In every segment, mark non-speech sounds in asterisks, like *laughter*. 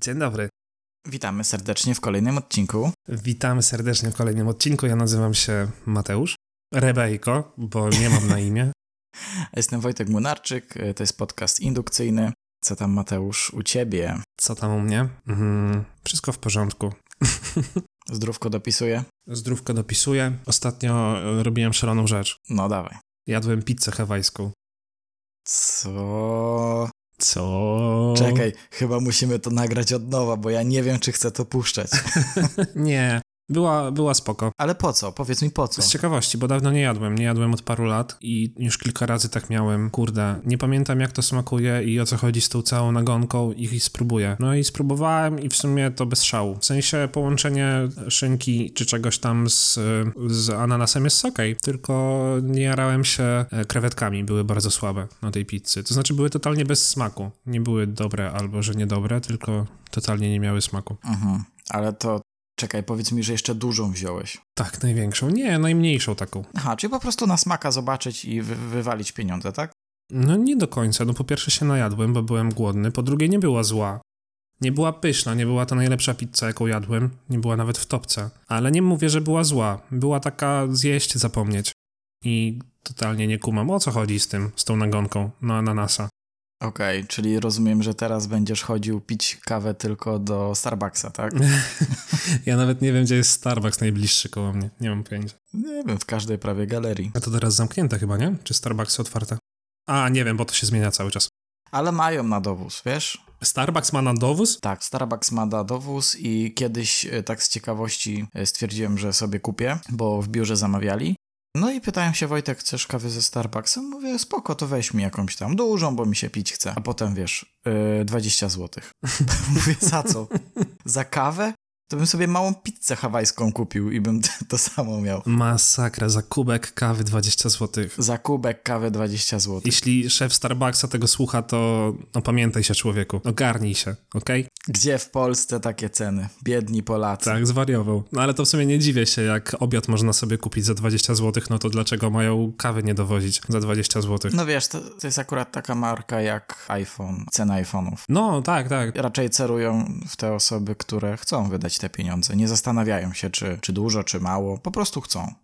Dzień dobry. Witamy serdecznie w kolejnym odcinku. Witamy serdecznie w kolejnym odcinku. Ja nazywam się Mateusz. Rebejko, bo nie mam na imię. *laughs* Jestem Wojtek Munarczyk, to jest podcast indukcyjny. Co tam Mateusz u ciebie? Co tam u mnie? Mm, wszystko w porządku. *laughs* Zdrówko dopisuje? Zdrówko dopisuje. Ostatnio robiłem szaloną rzecz. No dawaj. Jadłem pizzę hawajską. Co? Co? Czekaj, chyba musimy to nagrać od nowa, bo ja nie wiem, czy chcę to puszczać. *laughs* nie, była, była spoko. Ale po co? Powiedz mi po co? Z ciekawości, bo dawno nie jadłem. Nie jadłem od paru lat i już kilka razy tak miałem. Kurde, nie pamiętam jak to smakuje i o co chodzi z tą całą nagonką i spróbuję. No i spróbowałem i w sumie to bez szału. W sensie połączenie szynki czy czegoś tam z, z ananasem jest okej, okay, tylko nie jarałem się e, krewetkami. Były bardzo słabe na tej pizzy. To znaczy były totalnie bez smaku. Nie były dobre albo że niedobre, tylko totalnie nie miały smaku. Mhm. Ale to Czekaj, powiedz mi, że jeszcze dużą wziąłeś. Tak, największą. Nie, najmniejszą taką. Aha, czyli po prostu na smaka zobaczyć i wy wywalić pieniądze, tak? No nie do końca. No po pierwsze się najadłem, bo byłem głodny. Po drugie nie była zła. Nie była pyszna, nie była to najlepsza pizza, jaką jadłem. Nie była nawet w topce. Ale nie mówię, że była zła. Była taka zjeść, zapomnieć. I totalnie nie kumam, o co chodzi z tym, z tą nagonką na ananasa. Okej, okay, czyli rozumiem, że teraz będziesz chodził pić kawę tylko do Starbucksa, tak? *laughs* ja nawet nie wiem, gdzie jest Starbucks najbliższy koło mnie. Nie mam pojęcia. Nie wiem, w każdej prawie galerii. A to teraz zamknięte chyba, nie? Czy Starbucksy otwarte? A, nie wiem, bo to się zmienia cały czas. Ale mają na dowóz, wiesz? Starbucks ma na dowóz? Tak, Starbucks ma na dowóz i kiedyś e, tak z ciekawości e, stwierdziłem, że sobie kupię, bo w biurze zamawiali no i pytają się, Wojtek, chcesz kawy ze Starbucksa? Mówię, spoko, to weź mi jakąś tam dużą, bo mi się pić chce. A potem, wiesz, yy, 20 zł. Mówię, za co? Za kawę? To bym sobie małą pizzę hawajską kupił i bym *laughs* to samo miał. Masakra, za kubek kawy 20 zł. Za kubek kawy 20 zł. Jeśli szef Starbucksa tego słucha, to no pamiętaj się człowieku, ogarnij się, okej? Okay? Gdzie w Polsce takie ceny? Biedni Polacy. Tak, zwariował. No ale to w sumie nie dziwię się, jak obiad można sobie kupić za 20 zł, no to dlaczego mają kawy nie dowozić za 20 zł? No wiesz, to, to jest akurat taka marka jak iPhone, cena iPhone'ów. No, tak, tak. Raczej celują w te osoby, które chcą wydać te pieniądze. Nie zastanawiają się, czy, czy dużo, czy mało, po prostu chcą.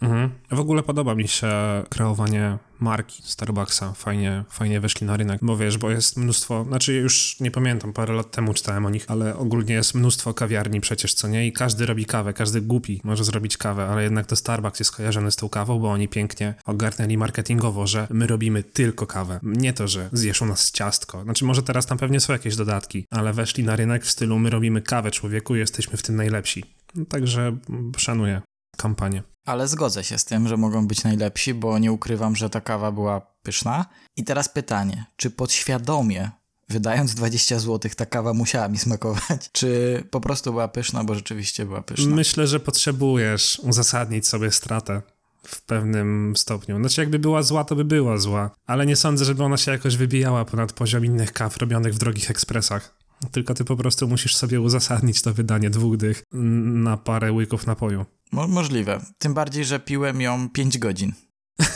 Mhm. W ogóle podoba mi się kreowanie marki Starbucksa. Fajnie, fajnie weszli na rynek, bo wiesz, bo jest mnóstwo, znaczy już nie pamiętam, parę lat temu czytałem o nich, ale ogólnie jest mnóstwo kawiarni przecież, co nie? I każdy robi kawę, każdy głupi może zrobić kawę, ale jednak to Starbucks jest kojarzony z tą kawą, bo oni pięknie ogarnęli marketingowo, że my robimy tylko kawę. Nie to, że zjesz u nas ciastko. Znaczy może teraz tam pewnie są jakieś dodatki, ale weszli na rynek w stylu my robimy kawę człowieku jesteśmy w tym najlepsi. Także szanuję kampanię. Ale zgodzę się z tym, że mogą być najlepsi, bo nie ukrywam, że ta kawa była pyszna. I teraz pytanie, czy podświadomie wydając 20 zł, ta kawa musiała mi smakować? *laughs* Czy po prostu była pyszna, bo rzeczywiście była pyszna? Myślę, że potrzebujesz uzasadnić sobie stratę w pewnym stopniu. Znaczy, jakby była zła, to by była zła, ale nie sądzę, żeby ona się jakoś wybijała ponad poziom innych kaw robionych w drogich ekspresach. Tylko ty po prostu musisz sobie uzasadnić to wydanie dwóch dych na parę łyków napoju. Mo możliwe. Tym bardziej, że piłem ją 5 godzin.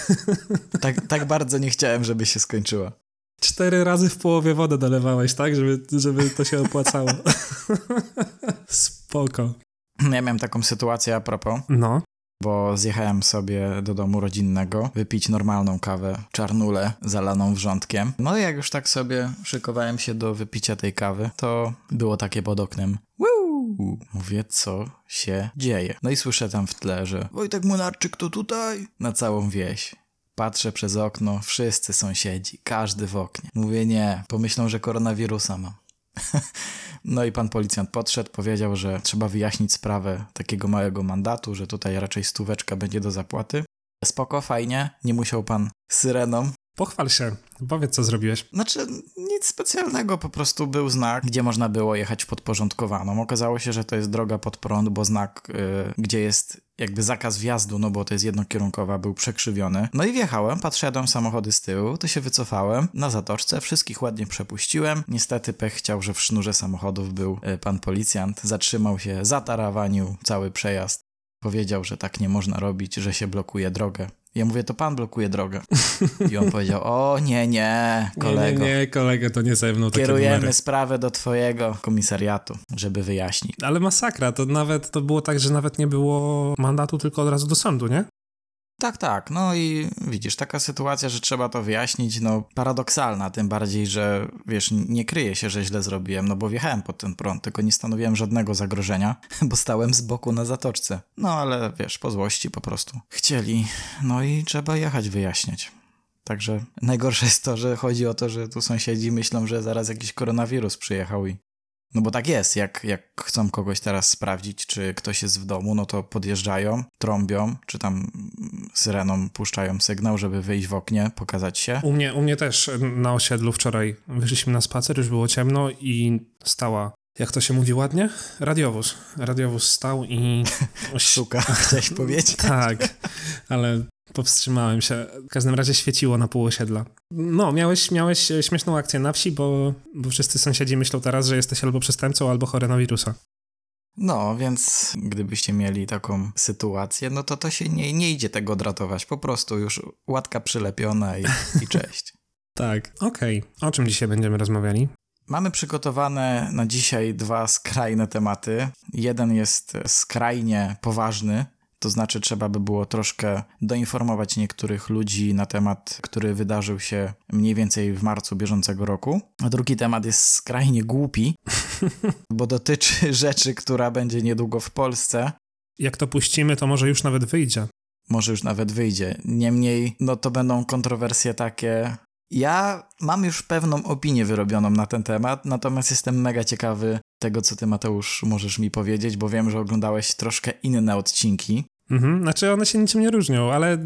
*laughs* tak, tak bardzo nie chciałem, żeby się skończyła. Cztery razy w połowie wodę dolewałeś, tak? Żeby, żeby to się opłacało. *laughs* Spoko. Ja miałem taką sytuację a propos. No bo zjechałem sobie do domu rodzinnego wypić normalną kawę, czarnulę zalaną wrzątkiem. No i jak już tak sobie szykowałem się do wypicia tej kawy, to było takie pod oknem. Mówię, co się dzieje? No i słyszę tam w tle, że Wojtek Munarczyk to tutaj? Na całą wieś. Patrzę przez okno, wszyscy sąsiedzi, każdy w oknie. Mówię, nie, pomyślą, że koronawirusa mam. No i pan policjant podszedł, powiedział, że trzeba wyjaśnić sprawę takiego małego mandatu, że tutaj raczej stóweczka będzie do zapłaty. Spoko, fajnie, nie musiał pan syreną Pochwal się, powiedz co zrobiłeś. Znaczy, nic specjalnego, po prostu był znak, gdzie można było jechać podporządkowaną. Okazało się, że to jest droga pod prąd, bo znak, yy, gdzie jest jakby zakaz wjazdu, no bo to jest jednokierunkowa, był przekrzywiony. No i wjechałem, patrzyłem samochody z tyłu, to się wycofałem na zatoczce, wszystkich ładnie przepuściłem. Niestety pech chciał, że w sznurze samochodów był yy, pan policjant, zatrzymał się, zatarawanił cały przejazd. Powiedział, że tak nie można robić, że się blokuje drogę Ja mówię, to pan blokuje drogę. I on powiedział, o nie, nie, kolego. Nie, nie, nie kolego, to nie ze mną Kierujemy numery. sprawę do twojego komisariatu, żeby wyjaśnić. Ale masakra, to nawet, to było tak, że nawet nie było mandatu, tylko od razu do sądu, nie? Tak, tak. No i widzisz, taka sytuacja, że trzeba to wyjaśnić, no paradoksalna, tym bardziej, że wiesz, nie kryje się, że źle zrobiłem, no bo wjechałem pod ten prąd, tylko nie stanowiłem żadnego zagrożenia, *laughs* bo stałem z boku na zatoczce. No ale wiesz, po złości po prostu. Chcieli, no i trzeba jechać wyjaśniać. Także najgorsze jest to, że chodzi o to, że tu sąsiedzi myślą, że zaraz jakiś koronawirus przyjechał i no bo tak jest, jak, jak chcą kogoś teraz sprawdzić, czy ktoś jest w domu, no to podjeżdżają, trąbią, czy tam syreną puszczają sygnał, żeby wyjść w oknie, pokazać się. U mnie, u mnie też na osiedlu wczoraj wyszliśmy na spacer, już było ciemno i stała, jak to się mówi ładnie? Radiowóz. Radiowóz stał i... *laughs* Szuka, chciałeś powiedzieć? tak, ale powstrzymałem się. W każdym razie świeciło na pół osiedla. No, miałeś, miałeś śmieszną akcję na wsi, bo, bo wszyscy sąsiedzi myślą teraz, że jesteś albo przestępcą, albo chory na wirusa. No, więc gdybyście mieli taką sytuację, no to to się nie, nie idzie tego odratować. Po prostu już łatka przylepiona i, i *laughs* cześć. Tak, okej. O czym dzisiaj będziemy rozmawiali? Mamy przygotowane na dzisiaj dwa skrajne tematy. Jeden jest skrajnie poważny, to znaczy trzeba by było troszkę doinformować niektórych ludzi na temat, który wydarzył się mniej więcej w marcu bieżącego roku. A drugi temat jest skrajnie głupi, *laughs* bo dotyczy *laughs* rzeczy, która będzie niedługo w Polsce. Jak to puścimy, to może już nawet wyjdzie. Może już nawet wyjdzie. Niemniej, no to będą kontrowersje takie. Ja mam już pewną opinię wyrobioną na ten temat, natomiast jestem mega ciekawy tego, co ty, Mateusz, możesz mi powiedzieć, bo wiem, że oglądałeś troszkę inne odcinki. Mhm, znaczy one się niczym nie różnią, ale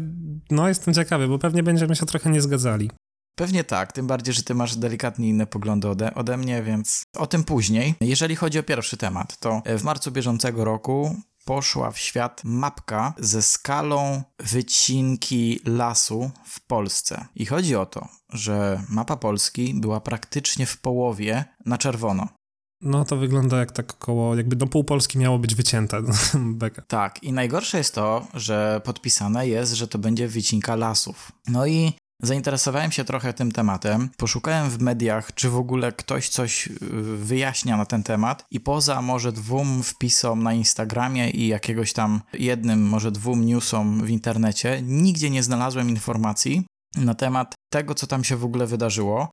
no jestem ciekawy, bo pewnie będziemy się trochę nie zgadzali. Pewnie tak, tym bardziej, że ty masz delikatnie inne poglądy ode, ode mnie, więc o tym później. Jeżeli chodzi o pierwszy temat, to w marcu bieżącego roku poszła w świat mapka ze skalą wycinki lasu w Polsce. I chodzi o to, że mapa Polski była praktycznie w połowie na czerwono. No to wygląda jak tak około, jakby do pół Polski miało być wycięte. *laughs* Beka. Tak, i najgorsze jest to, że podpisane jest, że to będzie wycinka lasów. No i zainteresowałem się trochę tym tematem, poszukałem w mediach, czy w ogóle ktoś coś y, wyjaśnia na ten temat i poza może dwóm wpisom na Instagramie i jakiegoś tam jednym, może dwóm newsom w internecie, nigdzie nie znalazłem informacji na temat tego, co tam się w ogóle wydarzyło.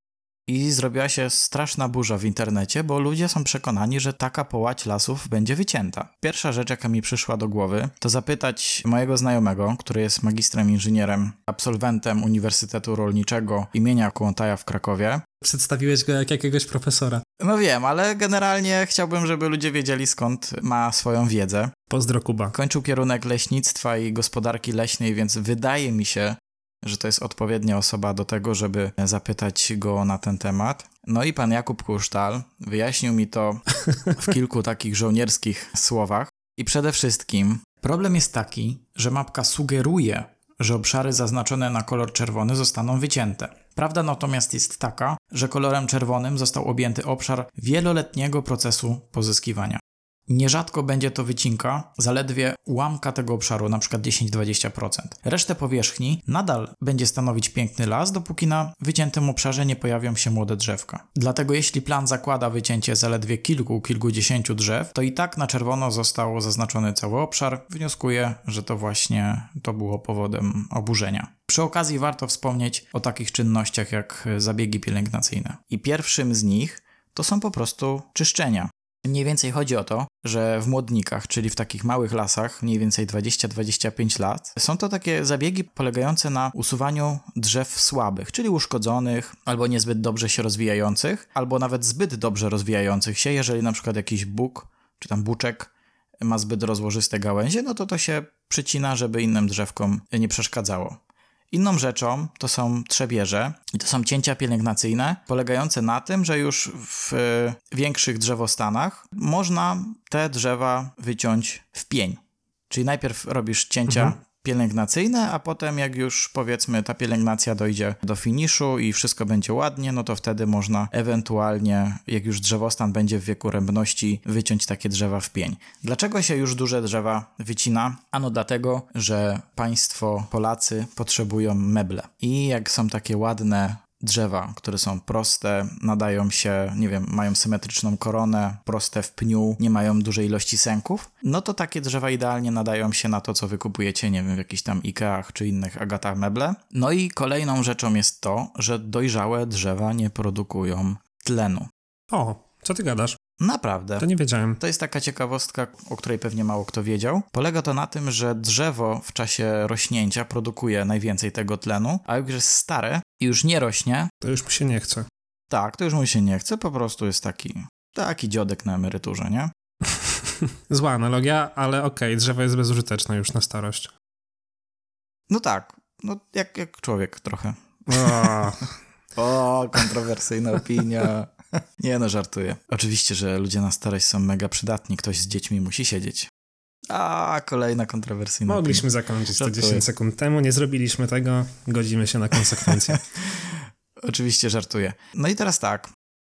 I zrobiła się straszna burza w internecie, bo ludzie są przekonani, że taka połać lasów będzie wycięta. Pierwsza rzecz, jaka mi przyszła do głowy, to zapytać mojego znajomego, który jest magistrem inżynierem, absolwentem Uniwersytetu Rolniczego imienia Kołątaja w Krakowie. Przedstawiłeś go jak jakiegoś profesora. No wiem, ale generalnie chciałbym, żeby ludzie wiedzieli skąd ma swoją wiedzę. Pozdro Kuba. Kończył kierunek leśnictwa i gospodarki leśnej, więc wydaje mi się, że to jest odpowiednia osoba do tego, żeby zapytać go na ten temat. No i pan Jakub Kusztal wyjaśnił mi to w kilku takich żołnierskich słowach. I przede wszystkim problem jest taki, że mapka sugeruje, że obszary zaznaczone na kolor czerwony zostaną wycięte. Prawda natomiast jest taka, że kolorem czerwonym został objęty obszar wieloletniego procesu pozyskiwania. Nierzadko będzie to wycinka zaledwie ułamka tego obszaru, na przykład 10-20%. Resztę powierzchni nadal będzie stanowić piękny las, dopóki na wyciętym obszarze nie pojawią się młode drzewka. Dlatego jeśli plan zakłada wycięcie zaledwie kilku, kilkudziesięciu drzew, to i tak na czerwono został zaznaczony cały obszar. Wnioskuję, że to właśnie to było powodem oburzenia. Przy okazji warto wspomnieć o takich czynnościach jak zabiegi pielęgnacyjne. I pierwszym z nich to są po prostu czyszczenia. Mniej więcej chodzi o to, że w młodnikach, czyli w takich małych lasach, mniej więcej 20-25 lat, są to takie zabiegi polegające na usuwaniu drzew słabych, czyli uszkodzonych, albo niezbyt dobrze się rozwijających, albo nawet zbyt dobrze rozwijających się, jeżeli na przykład jakiś bóg, czy tam buczek ma zbyt rozłożyste gałęzie, no to to się przycina, żeby innym drzewkom nie przeszkadzało. Inną rzeczą to są trzebierze i to są cięcia pielęgnacyjne, polegające na tym, że już w większych drzewostanach można te drzewa wyciąć w pień. Czyli najpierw robisz cięcia Mhm. Pielęgnacyjne, a potem jak już powiedzmy ta pielęgnacja dojdzie do finiszu i wszystko będzie ładnie, no to wtedy można ewentualnie, jak już drzewostan będzie w wieku rębności, wyciąć takie drzewa w pień. Dlaczego się już duże drzewa wycina? Ano dlatego, że państwo Polacy potrzebują meble. I jak są takie ładne drzewa, które są proste, nadają się, nie wiem, mają symetryczną koronę, proste w pniu, nie mają dużej ilości sęków, no to takie drzewa idealnie nadają się na to, co wykupujecie, nie wiem, w jakichś tam Ikeach czy innych agatach meble. No i kolejną rzeczą jest to, że dojrzałe drzewa nie produkują tlenu. O, co ty gadasz? Naprawdę. To nie wiedziałem. To jest taka ciekawostka, o której pewnie mało kto wiedział. Polega to na tym, że drzewo w czasie rośnięcia produkuje najwięcej tego tlenu, a jak już jest stare i już nie rośnie, To już mi się nie chce. tak, to już mu się nie chce, po prostu jest taki, taki dziodek na emeryturze, nie? *laughs* Zła analogia, ale okej, drzewo jest bezużyteczne już na starość. No tak, no jak, jak człowiek trochę. O, *laughs* O, kontrowersyjna opinia. *laughs* Nie no, żartuję. Oczywiście, że ludzie na starość są mega przydatni, ktoś z dziećmi musi siedzieć. A, kolejna kontrowersyjna mogliśmy zakończyć to Żartuję. 10 sekund temu, nie zrobiliśmy tego, godzimy się na konsekwencje. *laughs* Oczywiście żartuję. No i teraz tak.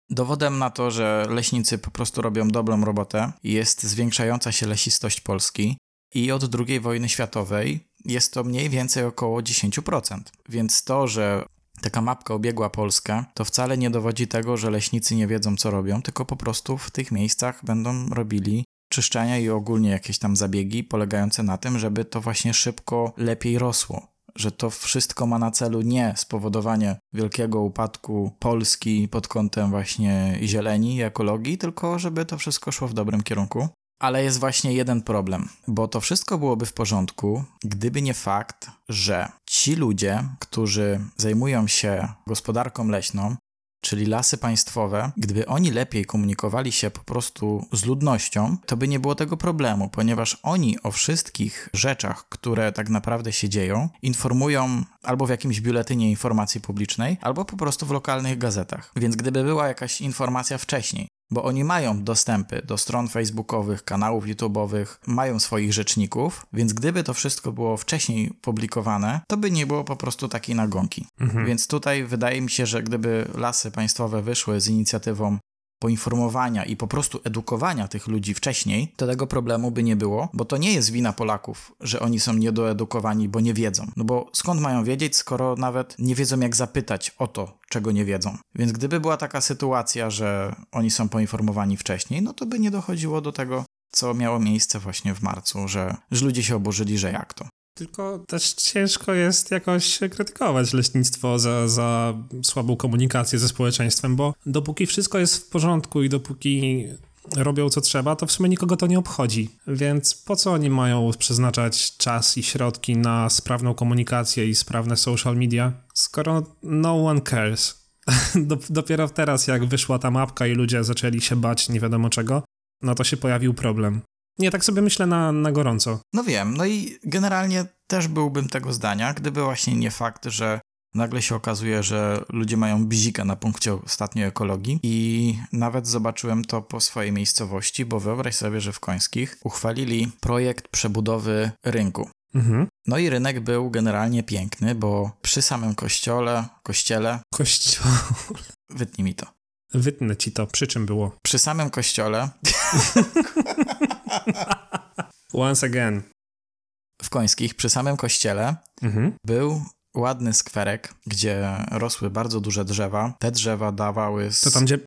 Dowodem na to, że leśnicy po prostu robią dobrą robotę, jest zwiększająca się lesistość Polski i od II wojny światowej jest to mniej więcej około 10%. Więc to, że taka mapka obiegła Polskę, to wcale nie dowodzi tego, że leśnicy nie wiedzą, co robią, tylko po prostu w tych miejscach będą robili czyszczenia i ogólnie jakieś tam zabiegi polegające na tym, żeby to właśnie szybko lepiej rosło że to wszystko ma na celu nie spowodowanie wielkiego upadku Polski pod kątem właśnie zieleni i ekologii, tylko żeby to wszystko szło w dobrym kierunku. Ale jest właśnie jeden problem, bo to wszystko byłoby w porządku, gdyby nie fakt, że ci ludzie, którzy zajmują się gospodarką leśną, czyli lasy państwowe, gdyby oni lepiej komunikowali się po prostu z ludnością, to by nie było tego problemu, ponieważ oni o wszystkich rzeczach, które tak naprawdę się dzieją, informują albo w jakimś biuletynie informacji publicznej, albo po prostu w lokalnych gazetach. Więc gdyby była jakaś informacja wcześniej, bo oni mają dostępy do stron facebookowych, kanałów YouTube'owych, mają swoich rzeczników, więc gdyby to wszystko było wcześniej publikowane, to by nie było po prostu takiej nagonki. Więc tutaj wydaje mi się, że gdyby lasy państwowe wyszły z inicjatywą poinformowania i po prostu edukowania tych ludzi wcześniej, to tego problemu by nie było, bo to nie jest wina Polaków, że oni są niedoedukowani, bo nie wiedzą. No bo skąd mają wiedzieć, skoro nawet nie wiedzą, jak zapytać o to, czego nie wiedzą. Więc gdyby była taka sytuacja, że oni są poinformowani wcześniej, no to by nie dochodziło do tego, co miało miejsce właśnie w marcu, że, że ludzie się oburzyli, że jak to. Tylko też ciężko jest jakoś krytykować leśnictwo za, za słabą komunikację ze społeczeństwem, bo dopóki wszystko jest w porządku i dopóki robią co trzeba, to w sumie nikogo to nie obchodzi. Więc po co oni mają przeznaczać czas i środki na sprawną komunikację i sprawne social media, skoro no one cares? *laughs* Dop- Dopiero teraz, jak wyszła ta mapka i ludzie zaczęli się bać nie wiadomo czego, no to się pojawił problem. Nie, tak sobie myślę na, na gorąco. No wiem, no i generalnie też byłbym tego zdania, gdyby właśnie nie fakt, że nagle się okazuje, że ludzie mają bzika na punkcie ostatnio ekologii i nawet zobaczyłem to po swojej miejscowości, bo wyobraź sobie, że w Końskich uchwalili projekt przebudowy rynku. Mhm. No i rynek był generalnie piękny, bo przy samym kościole, kościele, Kościół. wytnij mi to, Wytnę ci to, przy czym było. *laughs* przy samym kościole Once again. w Końskich, przy samym kościele Mhm. był ładny skwerek, gdzie rosły bardzo duże drzewa. Te drzewa dawały... Z... To tam, gdzie...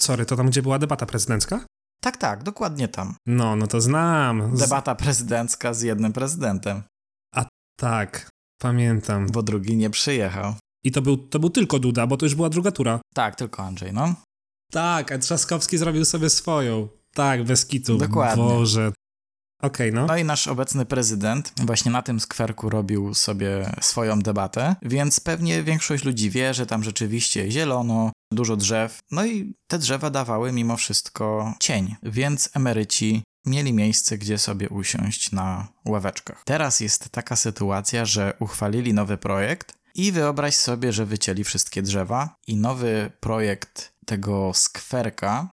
Sorry, to tam, gdzie była debata prezydencka? Tak, tak, dokładnie tam. No, no to znam. Z... Debata prezydencka z jednym prezydentem, Tak, pamiętam. bo drugi nie przyjechał. I to był, to był tylko Duda, bo to już była druga tura. Tak, tylko Andrzej, no. Tak, a Trzaskowski zrobił sobie swoją. Tak, bez kitu. Dokładnie. Boże. Okej, no. No i nasz obecny prezydent właśnie na tym skwerku robił sobie swoją debatę, więc pewnie większość ludzi wie, że tam rzeczywiście zielono, dużo drzew, no i te drzewa dawały mimo wszystko cień, więc emeryci mieli miejsce, gdzie sobie usiąść na ławeczkach. Teraz jest taka sytuacja, że uchwalili nowy projekt i wyobraź sobie, że wycięli wszystkie drzewa i nowy projekt tego skwerka,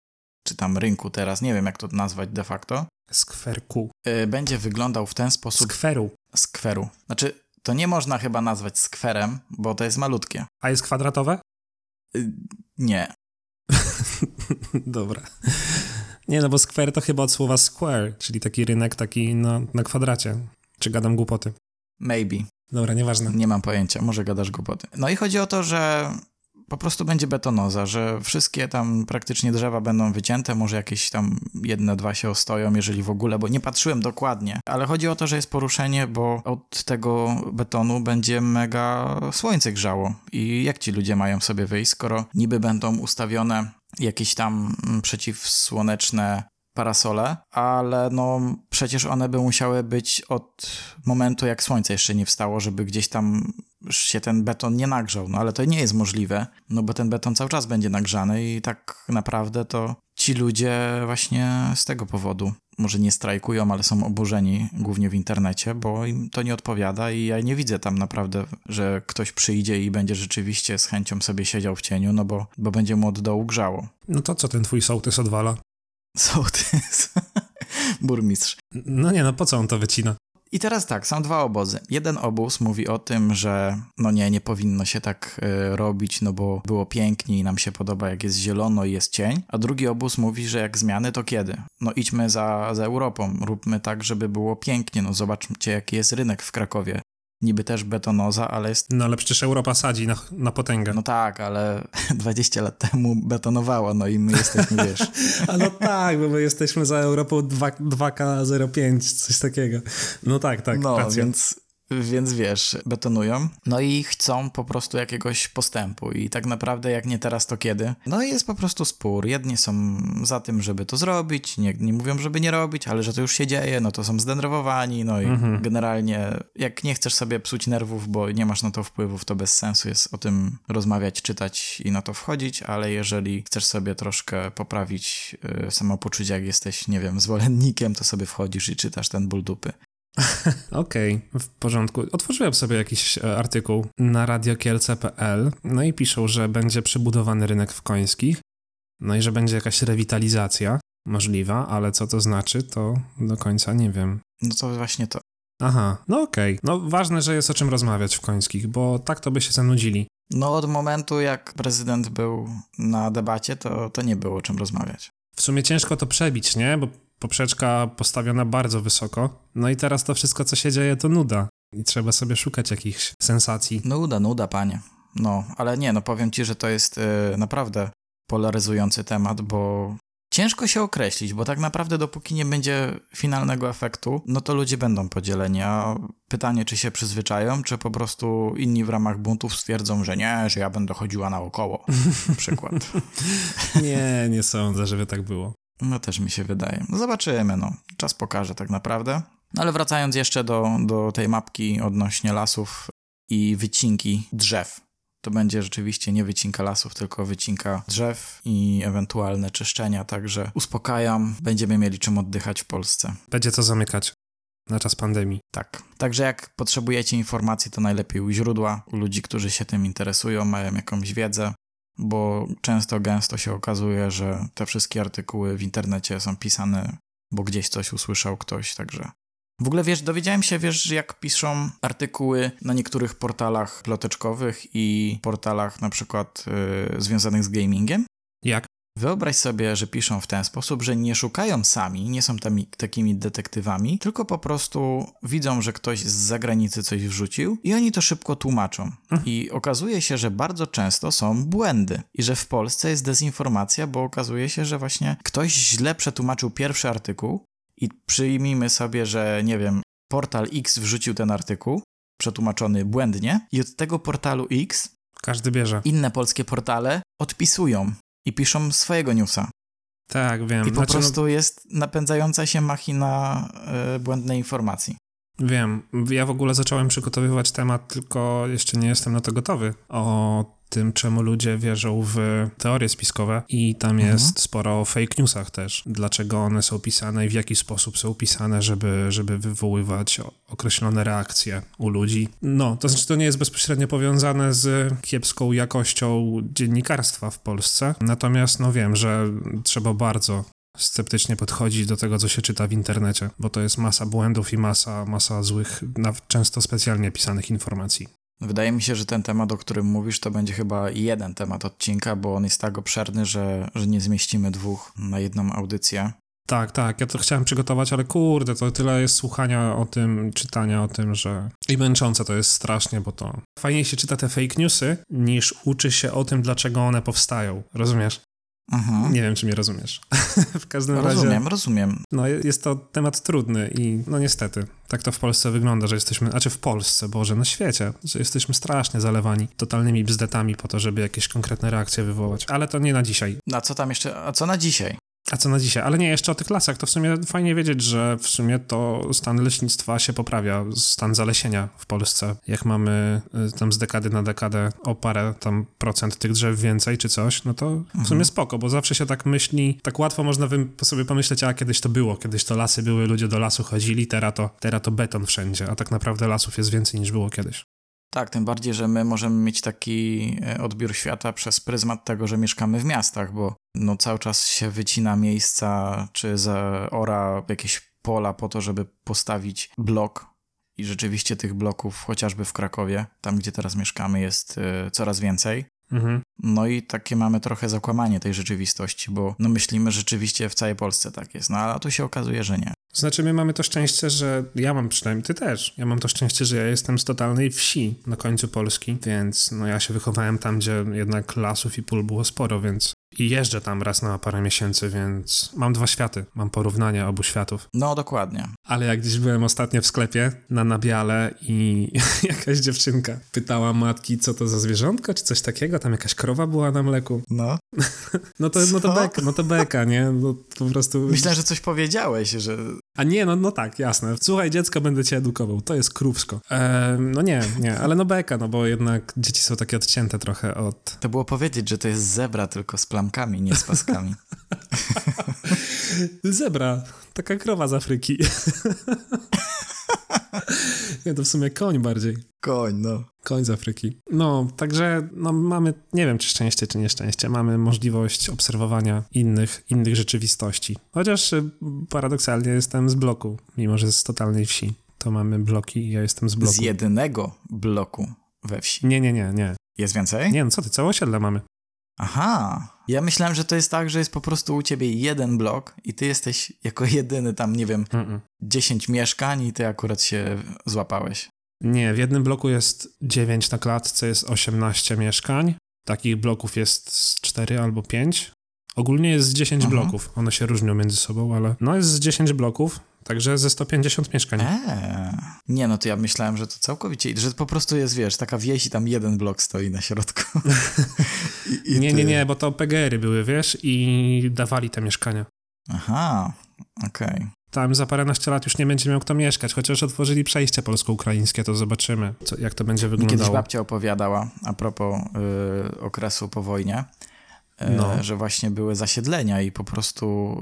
czy tam rynku teraz, nie wiem jak to nazwać de facto, Skwerku. y, będzie wyglądał w ten sposób, Skweru. skweru. Znaczy, to nie można chyba nazwać skwerem, bo to jest malutkie. A jest kwadratowe? Y, nie. *laughs* Dobra. Nie, no bo square to chyba od słowa square, czyli taki rynek taki na, na kwadracie. Czy gadam głupoty? Maybe. Dobra, nieważne. Nie mam pojęcia, może gadasz głupoty. No i chodzi o to, że po prostu będzie betonoza, że wszystkie tam praktycznie drzewa będą wycięte, może jakieś tam jedne, dwa się ostoją, jeżeli w ogóle, bo nie patrzyłem dokładnie. Ale chodzi o to, że jest poruszenie, bo od tego betonu będzie mega słońce grzało. I jak ci ludzie mają sobie wyjść, skoro niby będą ustawione jakieś tam przeciwsłoneczne parasole, ale no przecież one by musiały być od momentu, jak słońce jeszcze nie wstało, żeby gdzieś tam się ten beton nie nagrzał. No ale to nie jest możliwe, no bo ten beton cały czas będzie nagrzany i tak naprawdę to ci ludzie właśnie z tego powodu może nie strajkują, ale są oburzeni głównie w internecie, bo im to nie odpowiada i ja nie widzę tam naprawdę, że ktoś przyjdzie i będzie rzeczywiście z chęcią sobie siedział w cieniu, no bo, bo będzie mu od dołu grzało. No to co ten twój sołtys odwala? *laughs* Sołtys. *laughs* Burmistrz. No nie, no po co on to wycina? I teraz tak, są dwa obozy. Jeden obóz mówi o tym, że no nie, nie powinno się tak y, robić, no bo było pięknie i nam się podoba, jak jest zielono i jest cień. A drugi obóz mówi, że jak zmiany, to kiedy? No idźmy za, za Europą, róbmy tak, żeby było pięknie. No zobaczcie, jaki jest rynek w Krakowie niby też betonoza, ale jest... No ale przecież Europa sadzi na, na potęgę. No tak, ale *laughs* 20 lat temu betonowała, no i my jesteśmy, wiesz... *laughs* A no tak, bo my jesteśmy za Europą 2, 2K05, coś takiego. No tak, tak, No, racja. więc więc wiesz, betonują. No i chcą po prostu jakiegoś postępu. I tak naprawdę, jak nie teraz, to kiedy? No i jest po prostu spór. Jedni są za tym, żeby to zrobić, nie, nie mówią, żeby nie robić, ale że to już się dzieje, no to są zdenerwowani. No i Mhm. generalnie, jak nie chcesz sobie psuć nerwów, bo nie masz na to wpływów, to bez sensu jest o tym rozmawiać, czytać i na to wchodzić, ale jeżeli chcesz sobie troszkę poprawić y, samopoczucie, jak jesteś, nie wiem, zwolennikiem, to sobie wchodzisz i czytasz ten ból dupy. *laughs* Okej, w porządku. Otworzyłem sobie jakiś e, artykuł na radiokielce.pl, no i piszą, że będzie przebudowany rynek w Końskich, no i że będzie jakaś rewitalizacja możliwa, ale co to znaczy, to do końca nie wiem. No to właśnie to. Aha, no okej. No ważne, że jest o czym rozmawiać w Końskich, bo tak to by się zanudzili. No od momentu, jak prezydent był na debacie, to, to nie było o czym rozmawiać. W sumie ciężko to przebić, nie? Bo poprzeczka postawiona bardzo wysoko, no i teraz to wszystko, co się dzieje, to nuda. I trzeba sobie szukać jakichś sensacji. Nuda, nuda, panie. No, ale nie, no powiem ci, że to jest y, naprawdę polaryzujący temat, bo ciężko się określić, bo tak naprawdę dopóki nie będzie finalnego efektu, no to ludzie będą podzieleni, a pytanie, czy się przyzwyczają, czy po prostu inni w ramach buntów stwierdzą, że nie, że ja będę chodziła naokoło, na przykład. *laughs* Nie, nie sądzę, żeby tak było. No też mi się wydaje. No zobaczymy, no. Czas pokaże tak naprawdę. No ale wracając jeszcze do, do tej mapki odnośnie lasów i wycinki drzew. To będzie rzeczywiście nie wycinka lasów, tylko wycinka drzew i ewentualne czyszczenia, także uspokajam, będziemy mieli czym oddychać w Polsce. Będzie co zamykać na czas pandemii. Tak. Także jak potrzebujecie informacji, to najlepiej u źródła, u ludzi, którzy się tym interesują, mają jakąś wiedzę, bo często, gęsto się okazuje, że te wszystkie artykuły w internecie są pisane, bo gdzieś coś usłyszał ktoś, także... W ogóle wiesz, dowiedziałem się, wiesz, jak piszą artykuły na niektórych portalach ploteczkowych i portalach na przykład yy, związanych z gamingiem? Wyobraź sobie, że piszą w ten sposób, że nie szukają sami, nie są tami, takimi detektywami, tylko po prostu widzą, że ktoś z zagranicy coś wrzucił i oni to szybko tłumaczą. I okazuje się, że bardzo często są błędy i że w Polsce jest dezinformacja, bo okazuje się, że właśnie ktoś źle przetłumaczył pierwszy artykuł i przyjmijmy sobie, że nie wiem, portal X wrzucił ten artykuł, przetłumaczony błędnie i od tego portalu X Każdy bierze. inne polskie portale odpisują i piszą swojego newsa. Tak, wiem. I po Znaczy, prostu jest napędzająca się machina y, błędnej informacji. no, wiem. Ja w ogóle zacząłem przygotowywać temat, tylko jeszcze nie jestem na to gotowy. O tym, czemu ludzie wierzą w teorie spiskowe i tam Mhm. jest sporo o fake newsach też. Dlaczego one są pisane i w jaki sposób są pisane, żeby, żeby wywoływać określone reakcje u ludzi. No, to znaczy to nie jest bezpośrednio powiązane z kiepską jakością dziennikarstwa w Polsce. Natomiast no wiem, że trzeba bardzo sceptycznie podchodzi do tego, co się czyta w internecie, bo to jest masa błędów i masa, masa złych, często specjalnie pisanych informacji. Wydaje mi się, że ten temat, o którym mówisz, to będzie chyba jeden temat odcinka, bo on jest tak obszerny, że, że nie zmieścimy dwóch na jedną audycję. Tak, tak, ja to chciałem przygotować, ale kurde, to tyle jest słuchania o tym, czytania o tym, że i męczące to jest strasznie, bo to fajniej się czyta te fake newsy, niż uczy się o tym, dlaczego one powstają, rozumiesz? Mhm. Nie wiem, czy mnie rozumiesz. *laughs* w każdym razie... Rozumiem, rozumiem. No, jest to temat trudny i no niestety, tak to w Polsce wygląda, że jesteśmy, znaczy w Polsce, Boże, na świecie, że jesteśmy strasznie zalewani totalnymi bzdetami po to, żeby jakieś konkretne reakcje wywołać. Ale to nie na dzisiaj. A co tam jeszcze, a co na dzisiaj? A co na dzisiaj? Ale nie, jeszcze o tych lasach, to w sumie fajnie wiedzieć, że w sumie to stan leśnictwa się poprawia, stan zalesienia w Polsce. Jak mamy y, tam z dekady na dekadę o parę tam procent tych drzew więcej czy coś, no to w sumie spoko, bo zawsze się tak myśli, tak łatwo można sobie pomyśleć, a kiedyś to było, kiedyś to lasy były, ludzie do lasu chodzili, teraz to, teraz to beton wszędzie, a tak naprawdę lasów jest więcej niż było kiedyś. Tak, tym bardziej, że my możemy mieć taki e, odbiór świata przez pryzmat tego, że mieszkamy w miastach, bo no cały czas się wycina miejsca, czy zaora jakieś pola po to, żeby postawić blok i rzeczywiście tych bloków, chociażby w Krakowie, tam gdzie teraz mieszkamy, jest e, coraz więcej. Mhm. No i takie mamy trochę zakłamanie tej rzeczywistości, bo no myślimy że rzeczywiście w całej Polsce tak jest, no ale tu się okazuje, że nie. Znaczy, my mamy to szczęście, że ja mam przynajmniej, ty też. Ja mam to szczęście, że ja jestem z totalnej wsi na końcu Polski, więc no ja się wychowałem tam, gdzie jednak lasów i pól było sporo, więc i jeżdżę tam raz na parę miesięcy, więc mam dwa światy, mam porównanie obu światów. No dokładnie. Ale jak gdzieś byłem ostatnio w sklepie na nabiale i *laughs* jakaś dziewczynka pytała matki, co to za zwierzątko, czy coś takiego, tam jakaś krowa była na mleku. No. *laughs* No to, no to beka, no to beka, nie? No po prostu... Myślę, że coś powiedziałeś, że A nie, no, no tak, jasne. Słuchaj, dziecko, będę cię edukował. To jest krówsko. No nie, nie, ale no beka, no bo jednak dzieci są takie odcięte trochę od... to było powiedzieć, że to jest zebra tylko z plamkami, nie z paskami. *laughs* Zebra, taka krowa z Afryki. *laughs* nie, to w sumie koń bardziej. Koń, no. Koń z Afryki. No, także no, mamy, nie wiem czy szczęście, czy nieszczęście, mamy możliwość obserwowania innych, innych rzeczywistości. Chociaż y, paradoksalnie jestem z bloku, mimo że z totalnej wsi. To mamy bloki i ja jestem z bloku. Z jedynego bloku we wsi. Nie, nie, nie, nie. Jest więcej? Nie, no co ty, całe osiedle mamy. Aha. Ja myślałem, że to jest tak, że jest po prostu u ciebie jeden blok i ty jesteś jako jedyny tam, nie wiem, Mm-mm. 10 mieszkań i ty akurat się złapałeś. Nie, w jednym bloku jest 9 na klatce, jest 18 mieszkań. Takich bloków jest z 4 albo 5. Ogólnie jest z 10 Mhm. bloków. One się różnią między sobą, ale no jest z 10 bloków, także ze 150 mieszkań. Eee. Nie, no to ja myślałem, że to całkowicie, że po prostu jest, wiesz, taka wieś i tam jeden blok stoi na środku. *laughs* I, i nie, ty- nie, nie, bo to PGR-y były, wiesz, i dawali te mieszkania. Aha, okej. Tam za paręnaście lat już nie będzie miał kto mieszkać, chociaż otworzyli przejście polsko-ukraińskie, to zobaczymy, co, jak to będzie Mi kiedyś wyglądało. babcia opowiadała a propos y, okresu po wojnie, y, No. że właśnie były zasiedlenia i po prostu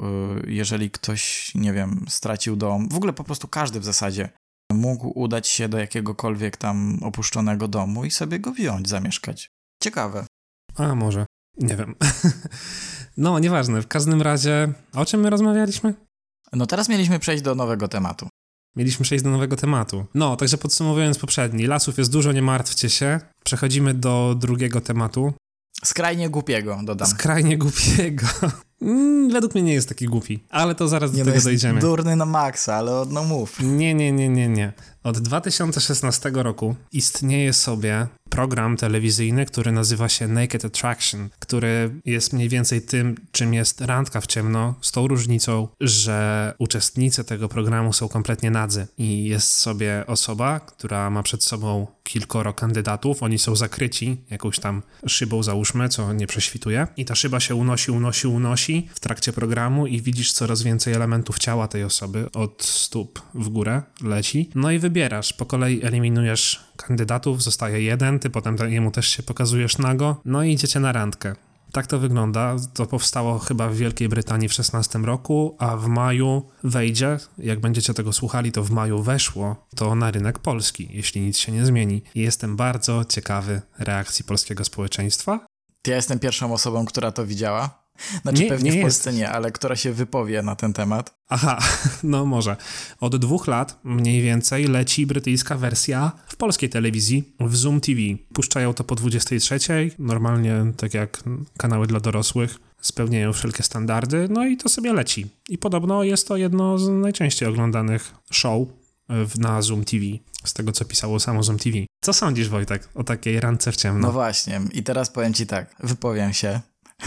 y, jeżeli ktoś, nie wiem, stracił dom, w ogóle po prostu każdy w zasadzie mógł udać się do jakiegokolwiek tam opuszczonego domu i sobie go wziąć, zamieszkać. Ciekawe. A, może. Nie wiem. *laughs* no, nieważne. W każdym razie, o czym my rozmawialiśmy? No teraz mieliśmy przejść do nowego tematu. Mieliśmy przejść do nowego tematu. No, także podsumowując poprzedni, lasów jest dużo, nie martwcie się. Przechodzimy do drugiego tematu. Skrajnie głupiego, dodam. Skrajnie głupiego. Mm, Według mnie nie jest taki głupi, ale to zaraz do Nie, no tego jest dojdziemy. durny na maksa, ale no mów. Nie, nie, nie, nie, nie. Od 2016 roku istnieje sobie program telewizyjny, który nazywa się Naked Attraction, który jest mniej więcej tym, czym jest randka w ciemno, z tą różnicą, że uczestnicy tego programu są kompletnie nadzy i jest sobie osoba, która ma przed sobą kilkoro kandydatów, oni są zakryci jakąś tam szybą, załóżmy, co nie prześwituje. I ta szyba się unosi, unosi, unosi w trakcie programu i widzisz coraz więcej elementów ciała tej osoby, od stóp w górę leci, no i wybierasz, po kolei eliminujesz kandydatów, zostaje jeden, ty potem te- jemu też się pokazujesz nago, no i idziecie na randkę. Tak to wygląda. To powstało chyba w Wielkiej Brytanii w 16 roku, a w maju wejdzie, jak będziecie tego słuchali, to w maju weszło to na rynek polski, jeśli nic się nie zmieni. I jestem bardzo ciekawy reakcji polskiego społeczeństwa. Ja jestem pierwszą osobą, która to widziała. Znaczy Nie- pewnie nie w Polsce nie, ale która się wypowie na ten temat. Aha, *laughs* no może. Od dwóch lat mniej więcej leci brytyjska wersja w polskiej telewizji w Zoom TV. Puszczają to po 23, normalnie tak jak kanały dla dorosłych. Spełniają wszelkie standardy, no i to sobie leci. I podobno jest to jedno z najczęściej oglądanych show w- na Zoom TV, z tego co pisało samo Zoom TV. Co sądzisz, Wojtek, o takiej rance w No ciemno? właśnie, i teraz powiem ci tak, wypowiem się.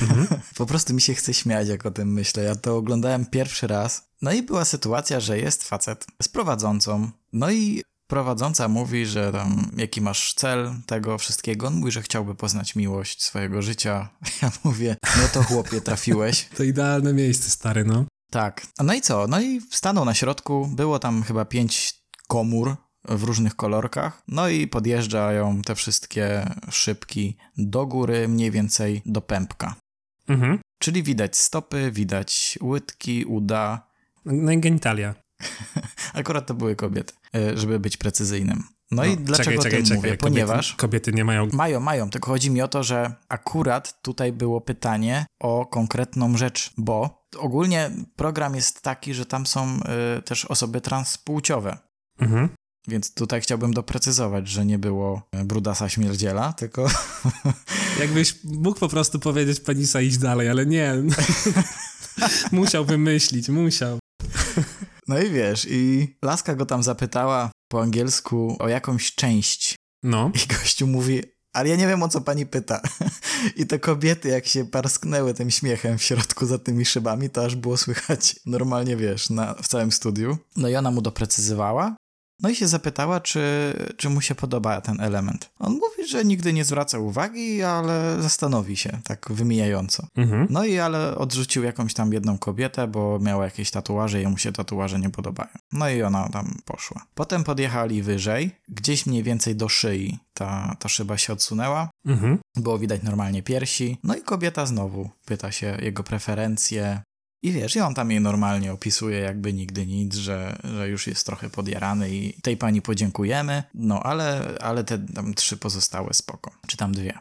Mhm. *laughs* po prostu mi się chce śmiać, jak o tym myślę. Ja to oglądałem pierwszy raz. No i była sytuacja, że jest facet z prowadzącą. No i prowadząca mówi, że tam jaki masz cel tego wszystkiego. On mówi, że chciałby poznać miłość swojego życia. *laughs* Ja mówię, no to chłopie, trafiłeś. *laughs* To idealne miejsce, stary, no. Tak. No i co? No i stanął na środku. Było tam chyba pięć komór w różnych kolorkach. No i podjeżdżają te wszystkie szybki do góry, mniej więcej do pępka. Mhm. Czyli widać stopy, widać łydki, uda. No i genitalia. *laughs* Akurat to były kobiety, e, żeby być precyzyjnym. No, i dlaczego czekaj, czekaj, mówię? Kobiety, Ponieważ kobiety nie mają mają, mają, tylko chodzi mi o to, że akurat tutaj było pytanie o konkretną rzecz, bo ogólnie program jest taki, że tam są y, też osoby transpłciowe. Mhm. Więc tutaj chciałbym doprecyzować, że nie było e, brudasa śmierdziela, tylko *laughs* Jakbyś mógł po prostu powiedzieć penisa iść dalej, ale nie. *laughs* musiał wymyślić, musiał. *laughs* No i wiesz, i laska go tam zapytała po angielsku o jakąś część No. i gościu mówi, ale ja nie wiem o co pani pyta. I te kobiety jak się parsknęły tym śmiechem w środku za tymi szybami, to aż było słychać normalnie, wiesz, na, w całym studiu. No i ona mu doprecyzowała. No i się zapytała, czy, czy mu się podoba ten element. On mówi, że nigdy nie zwraca uwagi, ale zastanowi się, tak wymijająco. Mhm. No i ale odrzucił jakąś tam jedną kobietę, bo miała jakieś tatuaże i jemu się tatuaże nie podobają. No i ona tam poszła. Potem podjechali wyżej, gdzieś mniej więcej do szyi ta, ta szyba się odsunęła. Mhm. Było widać normalnie piersi. No i kobieta znowu pyta się jego preferencje. I wiesz, i on tam jej normalnie opisuje, jakby nigdy nic, że, że już jest trochę podjarany i tej pani podziękujemy. No ale, ale te tam trzy pozostałe spoko. Czy tam dwie.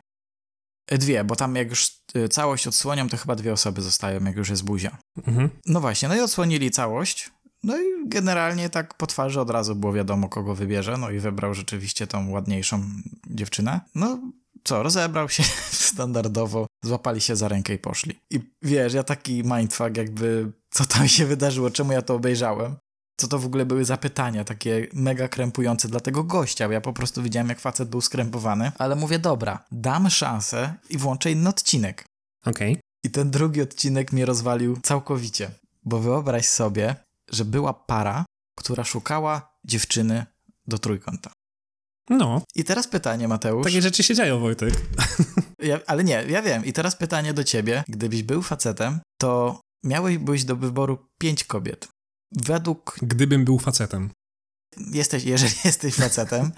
E, Dwie, bo tam jak już y, całość odsłonią, to chyba dwie osoby zostają, jak już jest buzia. Mhm. No właśnie, no i odsłonili całość. No i generalnie tak po twarzy od razu było wiadomo, kogo wybierze. No i wybrał rzeczywiście tą ładniejszą dziewczynę. No co, rozebrał się *laughs* standardowo, złapali się za rękę i poszli. I wiesz, ja taki mindfuck jakby, co tam się wydarzyło, czemu ja to obejrzałem. Co to w ogóle były za pytania, takie mega krępujące dla tego gościa, bo ja po prostu widziałem, jak facet był skrępowany, ale mówię, dobra, dam szansę i włączę inny odcinek. Okej. I ten drugi odcinek mnie rozwalił całkowicie. Bo wyobraź sobie, że była para, która szukała dziewczyny do trójkąta. No, I teraz pytanie, Mateusz. takie rzeczy się dzieją, Wojtek. *laughs* Ja, ale nie, ja wiem. I teraz pytanie do ciebie. Gdybyś był facetem, to miałeś być do wyboru pięć kobiet. Według Gdybym był facetem. jesteś, jeżeli *laughs* jesteś facetem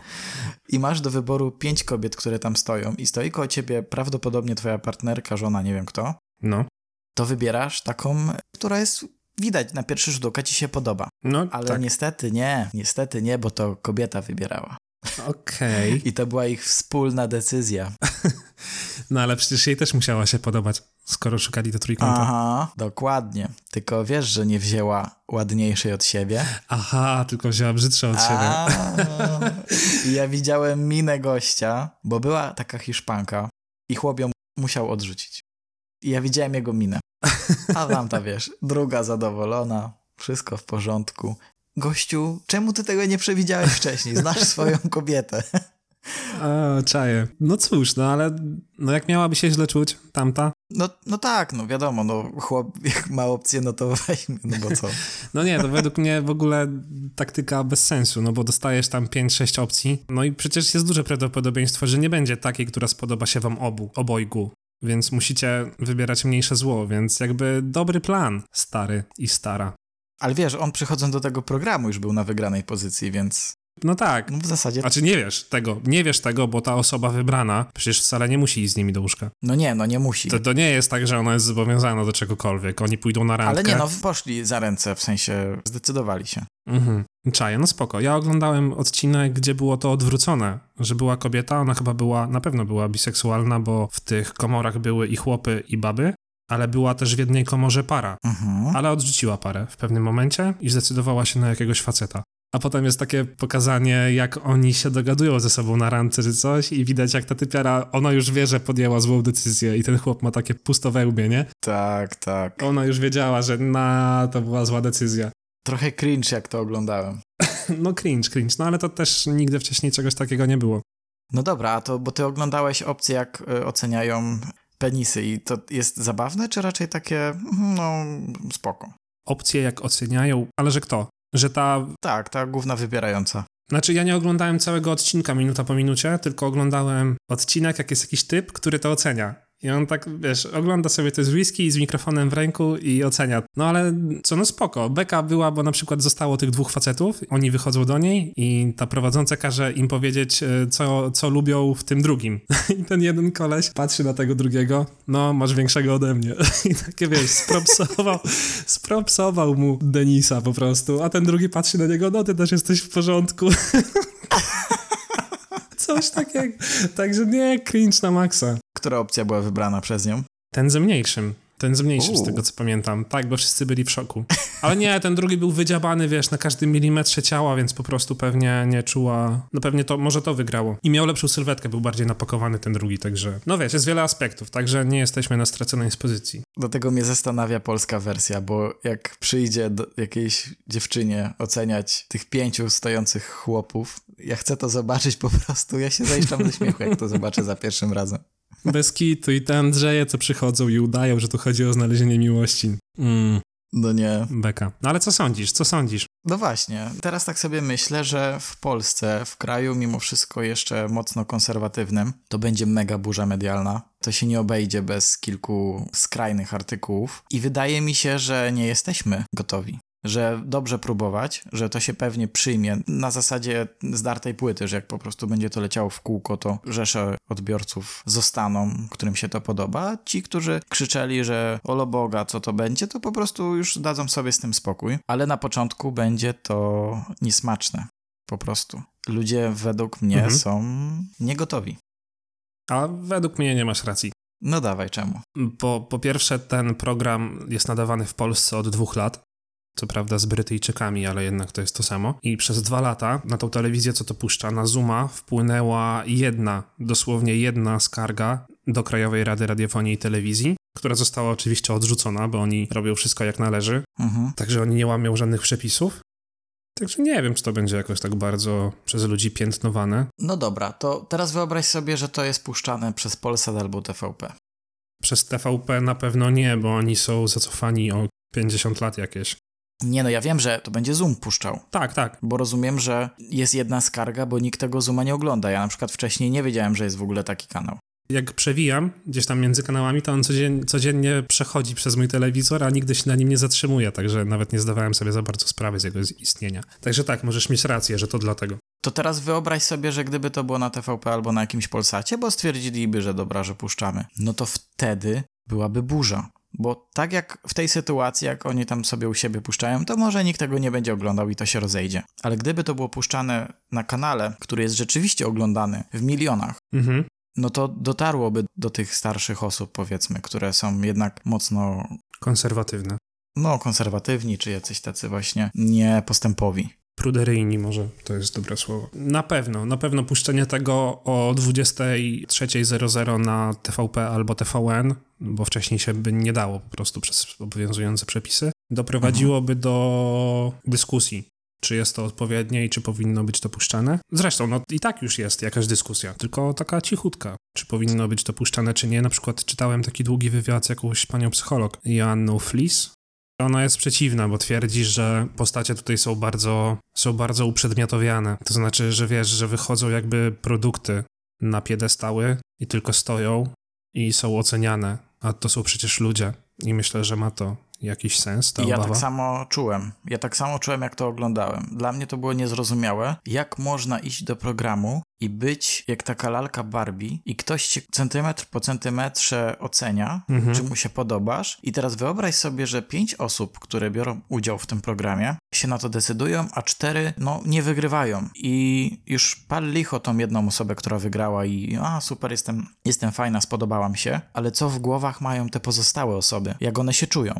i masz do wyboru pięć kobiet, które tam stoją i stoi koło ciebie prawdopodobnie twoja partnerka, żona, nie wiem kto, No. to wybierasz taką, która jest widać na pierwszy rzut oka ci się podoba. No, Ale tak. niestety nie, niestety nie, bo to kobieta wybierała. Okej. I to była ich wspólna decyzja. *laughs* No ale przecież jej też musiała się podobać, skoro szukali do trójkąta. Aha, dokładnie. Tylko wiesz, że nie wzięła ładniejszej od siebie. Aha, tylko wzięła brzydsze od siebie. A, *laughs* I ja widziałem minę gościa, bo była taka Hiszpanka i chłop ją musiał odrzucić. I ja widziałem jego minę. *laughs* A tamta, wiesz, druga zadowolona, wszystko w porządku. Gościu, czemu ty tego nie przewidziałeś wcześniej? Znasz *laughs* swoją kobietę. A, czaję. No cóż, no ale no jak miałaby się źle czuć, tamta? No, no tak, no wiadomo, no chłop *laughs* jak ma opcję, no to weźmie, no bo co? *laughs* No nie, to według mnie w ogóle taktyka bez sensu, no bo dostajesz tam 5-6 opcji, no i przecież jest duże prawdopodobieństwo, że nie będzie takiej, która spodoba się wam obu, obojgu. Więc musicie wybierać mniejsze zło, więc jakby dobry plan, stary i stara. Ale wiesz, on przychodząc do tego programu już był na wygranej pozycji, więc No tak. no w zasadzie, Znaczy nie wiesz tego, nie wiesz tego, bo ta osoba wybrana przecież wcale nie musi iść z nimi do łóżka. no nie, no nie musi. To, to nie jest tak, że ona jest zobowiązana do czegokolwiek. Oni pójdą na randkę. Ale nie, no poszli za ręce, w sensie zdecydowali się. Mhm. Czaję, no spoko. Ja oglądałem odcinek, gdzie było to odwrócone, że była kobieta, ona chyba była, na pewno była biseksualna, bo w tych komorach były i chłopy, i baby. Ale była też w jednej komorze para. Mhm. Ale odrzuciła parę w pewnym momencie i zdecydowała się na jakiegoś faceta. A potem jest takie pokazanie, jak oni się dogadują ze sobą na randce czy coś i widać, jak ta typiara, ona już wie, że podjęła złą decyzję i ten chłop ma takie pusto wełbie, nie? Tak, tak. Ona już wiedziała, że na, to była zła decyzja. Trochę cringe, jak to oglądałem. *laughs* No cringe, cringe, no ale to też nigdy wcześniej czegoś takiego nie było. No dobra, a to, bo ty oglądałeś opcje, jak y, oceniają penisy i to jest zabawne, czy raczej takie, mm, no, spoko? Opcje jak oceniają, ale że kto? Że ta Tak, ta główna wybierająca. Znaczy, ja nie oglądałem całego odcinka minuta po minucie, tylko oglądałem odcinek, jak jest jakiś typ, który to ocenia. I on tak, wiesz, ogląda sobie z whisky z mikrofonem w ręku i ocenia. No ale co, no spoko. Beka była, bo na przykład zostało tych dwóch facetów, oni wychodzą do niej i ta prowadząca każe im powiedzieć, e, co, co lubią w tym drugim. *laughs* I ten jeden koleś patrzy na tego drugiego, no masz większego ode mnie. *laughs* I takie, wiesz, spropsował, *laughs* spropsował mu Denisa po prostu, a ten drugi patrzy na niego, no ty też jesteś w porządku. Coś takiego. Także nie, cringe na maksa. Która opcja była wybrana przez nią? Ten ze mniejszym. Ten z mniejszym, z tego co pamiętam. Tak, bo wszyscy byli w szoku. Ale nie, ten drugi był wydziabany, wiesz, na każdym milimetrze ciała, więc po prostu pewnie nie czuła... No pewnie to, może to wygrało. I miał lepszą sylwetkę, był bardziej napakowany ten drugi, także... No wiesz, jest wiele aspektów, także nie jesteśmy na straconej pozycji. Do tego mnie zastanawia polska wersja, bo jak przyjdzie do jakiejś dziewczynie oceniać tych pięciu stojących chłopów, ja chcę to zobaczyć po prostu. Ja się zajszczam ze śmiechu, jak to zobaczę za pierwszym razem. Bez kitu i te Andrzeje, co przychodzą i udają, że tu chodzi o znalezienie miłości. Mm, No nie. beka. No ale co sądzisz, co sądzisz? No właśnie, teraz tak sobie myślę, że w Polsce, w kraju mimo wszystko jeszcze mocno konserwatywnym, to będzie mega burza medialna. To się nie obejdzie bez kilku skrajnych artykułów i wydaje mi się, że nie jesteśmy gotowi. Że dobrze próbować, że to się pewnie przyjmie na zasadzie zdartej płyty, że jak po prostu będzie to leciało w kółko, to rzesze odbiorców zostaną, którym się to podoba. Ci, którzy krzyczeli, że olo Boga, co to będzie, to po prostu już dadzą sobie z tym spokój. Ale na początku będzie to niesmaczne. Po prostu. Ludzie według mnie Mhm. są niegotowi. A według mnie nie masz racji. No dawaj, czemu? Po, po pierwsze, ten program jest nadawany w Polsce od dwóch lat. Co prawda z Brytyjczykami, ale jednak to jest to samo. I przez dwa lata na tą telewizję, co to puszcza, na Zuma wpłynęła jedna, dosłownie jedna skarga do Krajowej Rady Radiofonii i Telewizji, która została oczywiście odrzucona, bo oni robią wszystko jak należy, Mhm. także oni nie łamią żadnych przepisów. Także nie wiem, czy to będzie jakoś tak bardzo przez ludzi piętnowane. No dobra, to teraz wyobraź sobie, że to jest puszczane przez Polsat albo TVP. Przez TVP na pewno nie, bo oni są zacofani o 50 lat jakieś. Nie no, ja wiem, że to będzie Zoom puszczał. Tak, tak. Bo rozumiem, że jest jedna skarga, bo nikt tego Zooma nie ogląda. Ja na przykład wcześniej nie wiedziałem, że jest w ogóle taki kanał. Jak przewijam gdzieś tam między kanałami, to on codziennie, codziennie przechodzi przez mój telewizor, a nigdy się na nim nie zatrzymuje, także nawet nie zdawałem sobie za bardzo sprawy z jego istnienia. Także tak, możesz mieć rację, że to dlatego. To teraz wyobraź sobie, że gdyby to było na TVP albo na jakimś Polsacie, bo stwierdziliby, że dobra, że puszczamy, no to wtedy byłaby burza. Bo tak jak w tej sytuacji, jak oni tam sobie u siebie puszczają, to może nikt tego nie będzie oglądał i to się rozejdzie. Ale gdyby to było puszczane na kanale, który jest rzeczywiście oglądany w milionach, Mhm. no to dotarłoby do tych starszych osób, powiedzmy, które są jednak mocno, Konserwatywne. no, konserwatywni, czy jacyś tacy właśnie niepostępowi. Pruderyjni może, to jest dobre słowo. Na pewno, na pewno puszczenie tego o 23.00 na TVP albo TVN, bo wcześniej się by nie dało po prostu przez obowiązujące przepisy, doprowadziłoby do dyskusji. Czy jest to odpowiednie i czy powinno być to puszczane? Zresztą, no i tak już jest jakaś dyskusja, tylko taka cichutka. Czy powinno być to puszczane, czy nie? Na przykład czytałem taki długi wywiad z jakąś panią psycholog, Joanną Flis, ona jest przeciwna, bo twierdzi, że postacie tutaj są bardzo, są bardzo uprzedmiotowiane. To znaczy, że wiesz, że wychodzą jakby produkty na piedestały i tylko stoją i są oceniane, a to są przecież ludzie. I myślę, że ma to jakiś sens, ta ja obawa. tak samo czułem. Ja tak samo czułem, jak to oglądałem. Dla mnie to było niezrozumiałe, jak można iść do programu i być jak taka lalka Barbie i ktoś cię centymetr po centymetrze ocenia, Mhm. czy mu się podobasz. I teraz wyobraź sobie, że pięć osób, które biorą udział w tym programie, się na to decydują, a cztery, no, nie wygrywają. I już pal licho tą jedną osobę, która wygrała i a, super, jestem, jestem fajna, spodobała mi się, ale co w głowach mają te pozostałe osoby? Jak one się czują?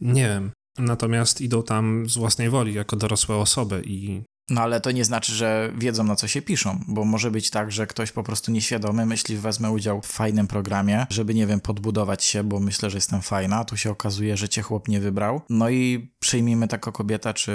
Nie wiem. Natomiast idą tam z własnej woli, jako dorosłe osoby i no ale to nie znaczy, że wiedzą na co się piszą, bo może być tak, że ktoś po prostu nieświadomy myśli, wezmę udział w fajnym programie, żeby, nie wiem, podbudować się, bo myślę, że jestem fajna, tu się okazuje, że cię chłop nie wybrał. No i przyjmijmy taka kobieta czy,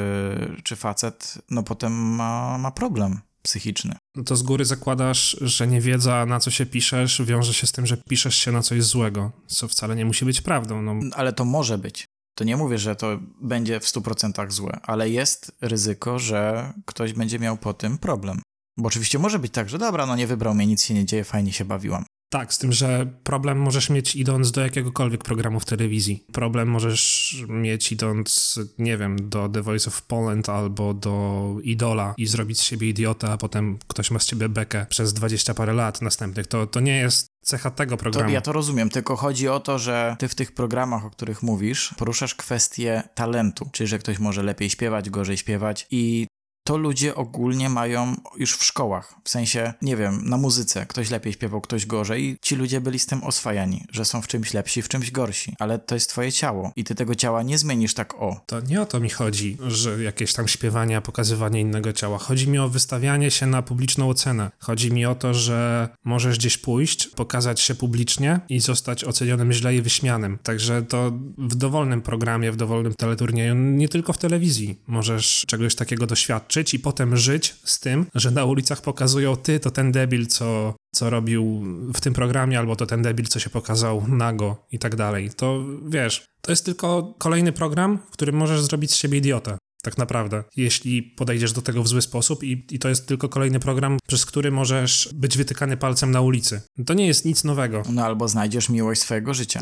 czy facet, no potem ma, ma problem psychiczny. To z góry zakładasz, że niewiedza na co się piszesz wiąże się z tym, że piszesz się na coś złego, co wcale nie musi być prawdą. No. Ale to może być to nie mówię, że to będzie w 100% złe, ale jest ryzyko, że ktoś będzie miał po tym problem. Bo oczywiście może być tak, że dobra, no nie wybrał mnie, nic się nie dzieje, fajnie się bawiłam. Tak, z tym, że problem możesz mieć idąc do jakiegokolwiek programu w telewizji. Problem możesz mieć idąc, nie wiem, do The Voice of Poland albo do Idola i zrobić z siebie idiota, a potem ktoś ma z ciebie bekę przez 20 parę lat następnych. To, to nie jest cecha tego programu. To, ja to rozumiem, tylko chodzi o to, że ty w tych programach, o których mówisz, poruszasz kwestię talentu, czyli że ktoś może lepiej śpiewać, gorzej śpiewać i to ludzie ogólnie mają już w szkołach. W sensie, nie wiem, na muzyce ktoś lepiej śpiewał, ktoś gorzej ci ludzie byli z tym oswajani, że są w czymś lepsi, w czymś gorsi. Ale to jest twoje ciało i ty tego ciała nie zmienisz tak o. To nie o to mi chodzi, że jakieś tam śpiewanie, pokazywanie innego ciała. Chodzi mi o wystawianie się na publiczną ocenę. Chodzi mi o to, że możesz gdzieś pójść, pokazać się publicznie i zostać ocenionym źle i wyśmianym. Także to w dowolnym programie, w dowolnym teleturnieju, nie tylko w telewizji możesz czegoś takiego doświadczyć i potem żyć z tym, że na ulicach pokazują ty to ten debil, co, co robił w tym programie, albo to ten debil, co się pokazał nago i tak dalej. To wiesz, to jest tylko kolejny program, w którym możesz zrobić z siebie idiotę. Tak naprawdę, jeśli podejdziesz do tego w zły sposób, i, i to jest tylko kolejny program, przez który możesz być wytykany palcem na ulicy. To nie jest nic nowego. No albo znajdziesz miłość swojego życia.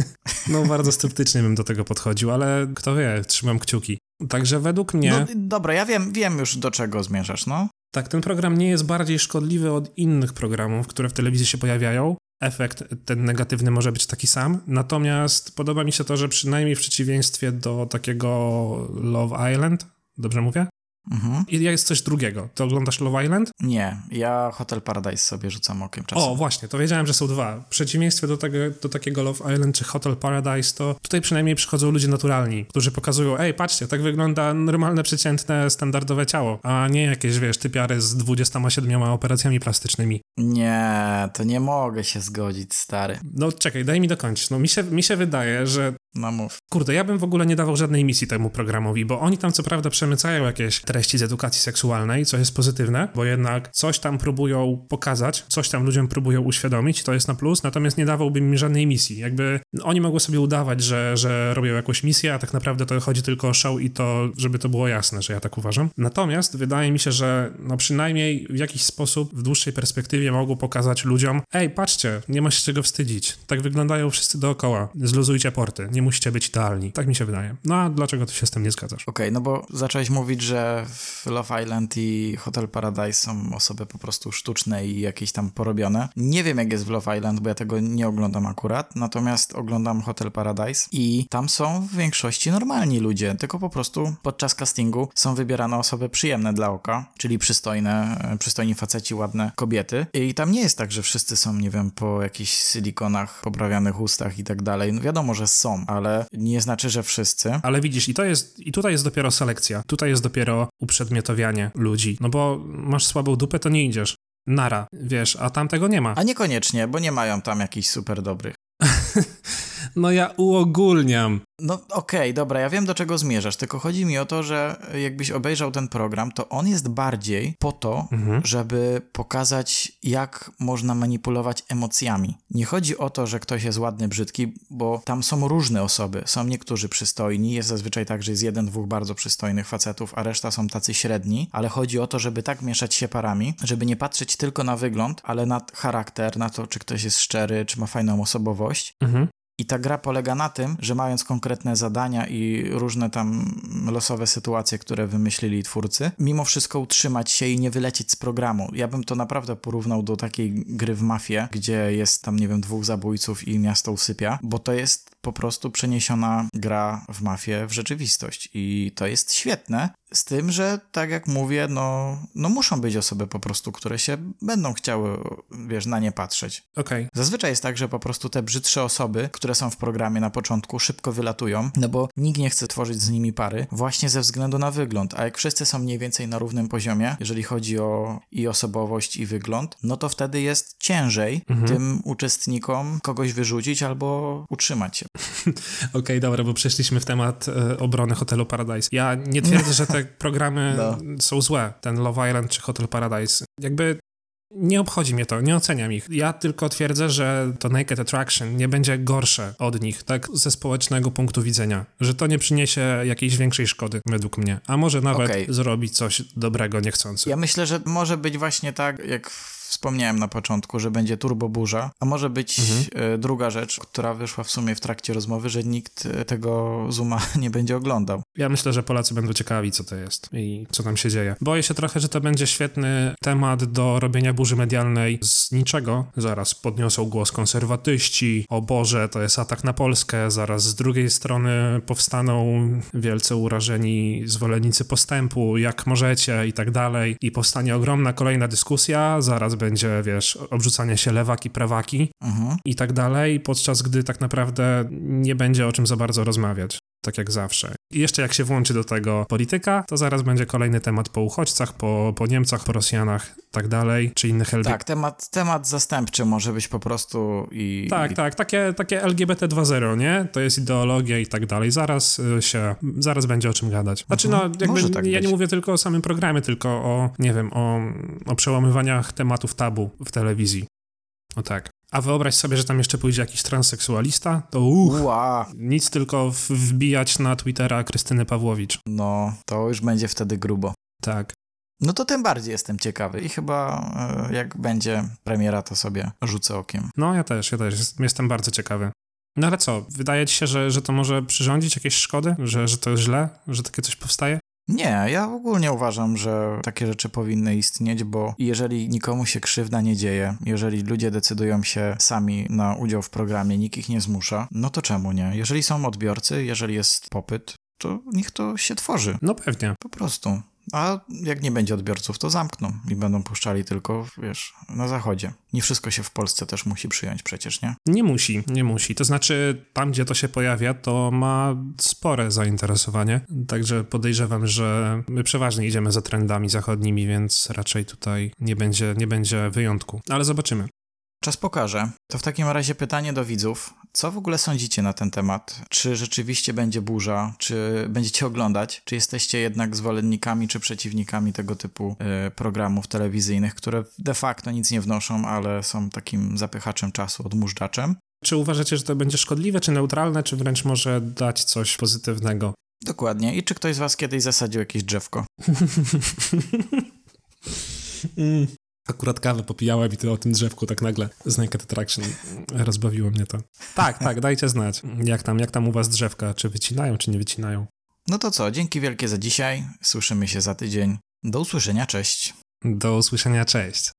*laughs* no, bardzo sceptycznie bym do tego podchodził, ale kto wie, trzymam kciuki. Także według mnie. No, dobra, ja wiem, wiem już do czego zmierzasz, no. Tak, ten program nie jest bardziej szkodliwy od innych programów, które w telewizji się pojawiają. Efekt ten negatywny może być taki sam. Natomiast podoba mi się to, że przynajmniej w przeciwieństwie do takiego Love Island, dobrze mówię? Mhm. I jest coś drugiego. Ty oglądasz Love Island? Nie, ja Hotel Paradise sobie rzucam okiem czasem. O, właśnie, to wiedziałem, że są dwa. W przeciwieństwie do, tego, do takiego Love Island czy Hotel Paradise, to tutaj przynajmniej przychodzą ludzie naturalni, którzy pokazują, ej, patrzcie, tak wygląda normalne, przeciętne, standardowe ciało, a nie jakieś, wiesz, typiary z 27 operacjami plastycznymi. Nie, to nie mogę się zgodzić, stary. No czekaj, daj mi dokończyć. No mi się, mi się wydaje, że no. Kurde, ja bym w ogóle nie dawał żadnej misji temu programowi, bo oni tam co prawda przemycają jakieś treści z edukacji seksualnej, co jest pozytywne, bo jednak coś tam próbują pokazać, coś tam ludziom próbują uświadomić, to jest na plus, natomiast nie dawałbym mi żadnej misji. Jakby oni mogą sobie udawać, że, że robią jakąś misję, a tak naprawdę to chodzi tylko o show i to, żeby to było jasne, że ja tak uważam. Natomiast wydaje mi się, że no przynajmniej w jakiś sposób w dłuższej perspektywie mogą pokazać ludziom, ej, patrzcie, nie ma się czego wstydzić. Tak wyglądają wszyscy dookoła. Zluzujcie porty. Nie musicie być idealni. Tak mi się wydaje. No a dlaczego ty się z tym nie zgadzasz? Okej, okay, no bo zacząłeś mówić, że w Love Island i Hotel Paradise są osoby po prostu sztuczne i jakieś tam porobione. Nie wiem jak jest w Love Island, bo ja tego nie oglądam akurat, natomiast oglądam Hotel Paradise i tam są w większości normalni ludzie, tylko po prostu podczas castingu są wybierane osoby przyjemne dla oka, czyli przystojne, e, przystojni faceci, ładne kobiety i tam nie jest tak, że wszyscy są, nie wiem, po jakichś silikonach, poprawianych ustach i tak dalej. No wiadomo, że są, ale nie znaczy, że wszyscy. Ale widzisz, i to jest, i tutaj jest dopiero selekcja. Tutaj jest dopiero uprzedmiotowianie ludzi. No bo masz słabą dupę, to nie idziesz. Nara, wiesz, a tam tego nie ma. A niekoniecznie, bo nie mają tam jakichś super dobrych. *laughs* No ja uogólniam. No okej, okay, dobra, ja wiem do czego zmierzasz, tylko chodzi mi o to, że jakbyś obejrzał ten program, to on jest bardziej po to, mhm. żeby pokazać, jak można manipulować emocjami. Nie chodzi o to, że ktoś jest ładny, brzydki, bo tam są różne osoby. Są niektórzy przystojni, jest zazwyczaj tak, że jest jeden, dwóch bardzo przystojnych facetów, a reszta są tacy średni, ale chodzi o to, żeby tak mieszać się parami, żeby nie patrzeć tylko na wygląd, ale na charakter, na to, czy ktoś jest szczery, czy ma fajną osobowość. Mhm. I ta gra polega na tym, że mając konkretne zadania i różne tam losowe sytuacje, które wymyślili twórcy, mimo wszystko utrzymać się i nie wylecieć z programu. Ja bym to naprawdę porównał do takiej gry w mafię, gdzie jest tam, nie wiem, dwóch zabójców i miasto usypia, bo to jest po prostu przeniesiona gra w mafię w rzeczywistość. I to jest świetne, z tym, że tak jak mówię, no, no muszą być osoby po prostu, które się będą chciały, wiesz, na nie patrzeć. Okej. Zazwyczaj jest tak, że po prostu te brzydsze osoby, które są w programie na początku, szybko wylatują, no bo nikt nie chce tworzyć z nimi pary, właśnie ze względu na wygląd. A jak wszyscy są mniej więcej na równym poziomie, jeżeli chodzi o i osobowość, i wygląd, no to wtedy jest ciężej tym uczestnikom kogoś wyrzucić albo utrzymać się. *laughs* Okej, dobra, bo przeszliśmy w temat e, obrony Hotelu Paradise. Ja nie twierdzę, że te *laughs* programy No. są złe, ten Love Island czy Hotel Paradise. Jakby nie obchodzi mnie to, nie oceniam ich. Ja tylko twierdzę, że to Naked Attraction nie będzie gorsze od nich, tak ze społecznego punktu widzenia, że to nie przyniesie jakiejś większej szkody, według mnie. A może nawet zrobić coś dobrego niechcący. Ja myślę, że może być właśnie tak, jak wspomniałem na początku, że będzie turbo burza, a może być e, druga rzecz, która wyszła w sumie w trakcie rozmowy, że nikt e, tego Zuma *laughs* nie będzie oglądał. Ja myślę, że Polacy będą ciekawi, co to jest i co tam się dzieje. Boję się trochę, że to będzie świetny temat do robienia burzy medialnej z niczego. Zaraz podniosą głos konserwatyści, o Boże, to jest atak na Polskę. Zaraz z drugiej strony powstaną wielce urażeni zwolennicy postępu, jak możecie i tak dalej. I powstanie ogromna kolejna dyskusja. Zaraz będzie, wiesz, obrzucanie się lewaki, prawaki Mhm. i tak dalej, podczas gdy tak naprawdę nie będzie o czym za bardzo rozmawiać. Tak jak zawsze. I jeszcze jak się włączy do tego polityka, to zaraz będzie kolejny temat po uchodźcach, po, po Niemcach, po Rosjanach, tak dalej, czy innych LG... Tak, temat, temat zastępczy może być po prostu i... Tak, i, tak, takie, takie LGBT 2.0, nie? To jest ideologia i tak dalej. Zaraz y, się, zaraz będzie o czym gadać. Znaczy, no, jakby Może tak ja być. nie mówię tylko o samym programie, tylko o, nie wiem, o, o przełamywaniach tematów tabu w telewizji. O tak. A wyobraź sobie, że tam jeszcze pójdzie jakiś transseksualista, to uch, Ua, nic tylko wbijać na Twittera Krystyny Pawłowicz. no to już będzie wtedy grubo. Tak. No to tym bardziej jestem ciekawy i chyba e, jak będzie premiera, to sobie rzucę okiem. No, ja też, ja też. Jest- Jestem bardzo ciekawy. No ale co, wydaje ci się, że, że to może przyrządzić jakieś szkody? Że, że to źle? Że takie coś powstaje? Nie, ja ogólnie uważam, że takie rzeczy powinny istnieć, bo jeżeli nikomu się krzywda nie dzieje, jeżeli ludzie decydują się sami na udział w programie, nikt ich nie zmusza, no to czemu nie? Jeżeli są odbiorcy, jeżeli jest popyt, to niech to się tworzy. No pewnie. Po prostu. A jak nie będzie odbiorców, to zamkną i będą puszczali tylko, wiesz, na zachodzie. Nie wszystko się w Polsce też musi przyjąć przecież, nie? Nie musi, nie musi. To znaczy, tam gdzie to się pojawia, to ma spore zainteresowanie. Także podejrzewam, że my przeważnie idziemy za trendami zachodnimi, więc raczej tutaj nie będzie, nie będzie wyjątku. Ale zobaczymy. Czas pokaże. To w takim razie pytanie do widzów. Co w ogóle sądzicie na ten temat? Czy rzeczywiście będzie burza? Czy będziecie oglądać? Czy jesteście jednak zwolennikami czy przeciwnikami tego typu e, programów telewizyjnych, które de facto nic nie wnoszą, ale są takim zapychaczem czasu, odmurzaczaczem? Czy uważacie, że to będzie szkodliwe, czy neutralne, czy wręcz może dać coś pozytywnego? Dokładnie. I czy ktoś z was kiedyś zasadził jakieś drzewko? *laughs* Akurat kawę popijałem i to o tym drzewku tak nagle z Naked Attraction rozbawiło mnie to. Tak, tak, dajcie znać. Jak tam, jak tam u was drzewka? Czy wycinają, czy nie wycinają? No to co, dzięki wielkie za dzisiaj. Słyszymy się za tydzień. Do usłyszenia, cześć. Do usłyszenia, cześć.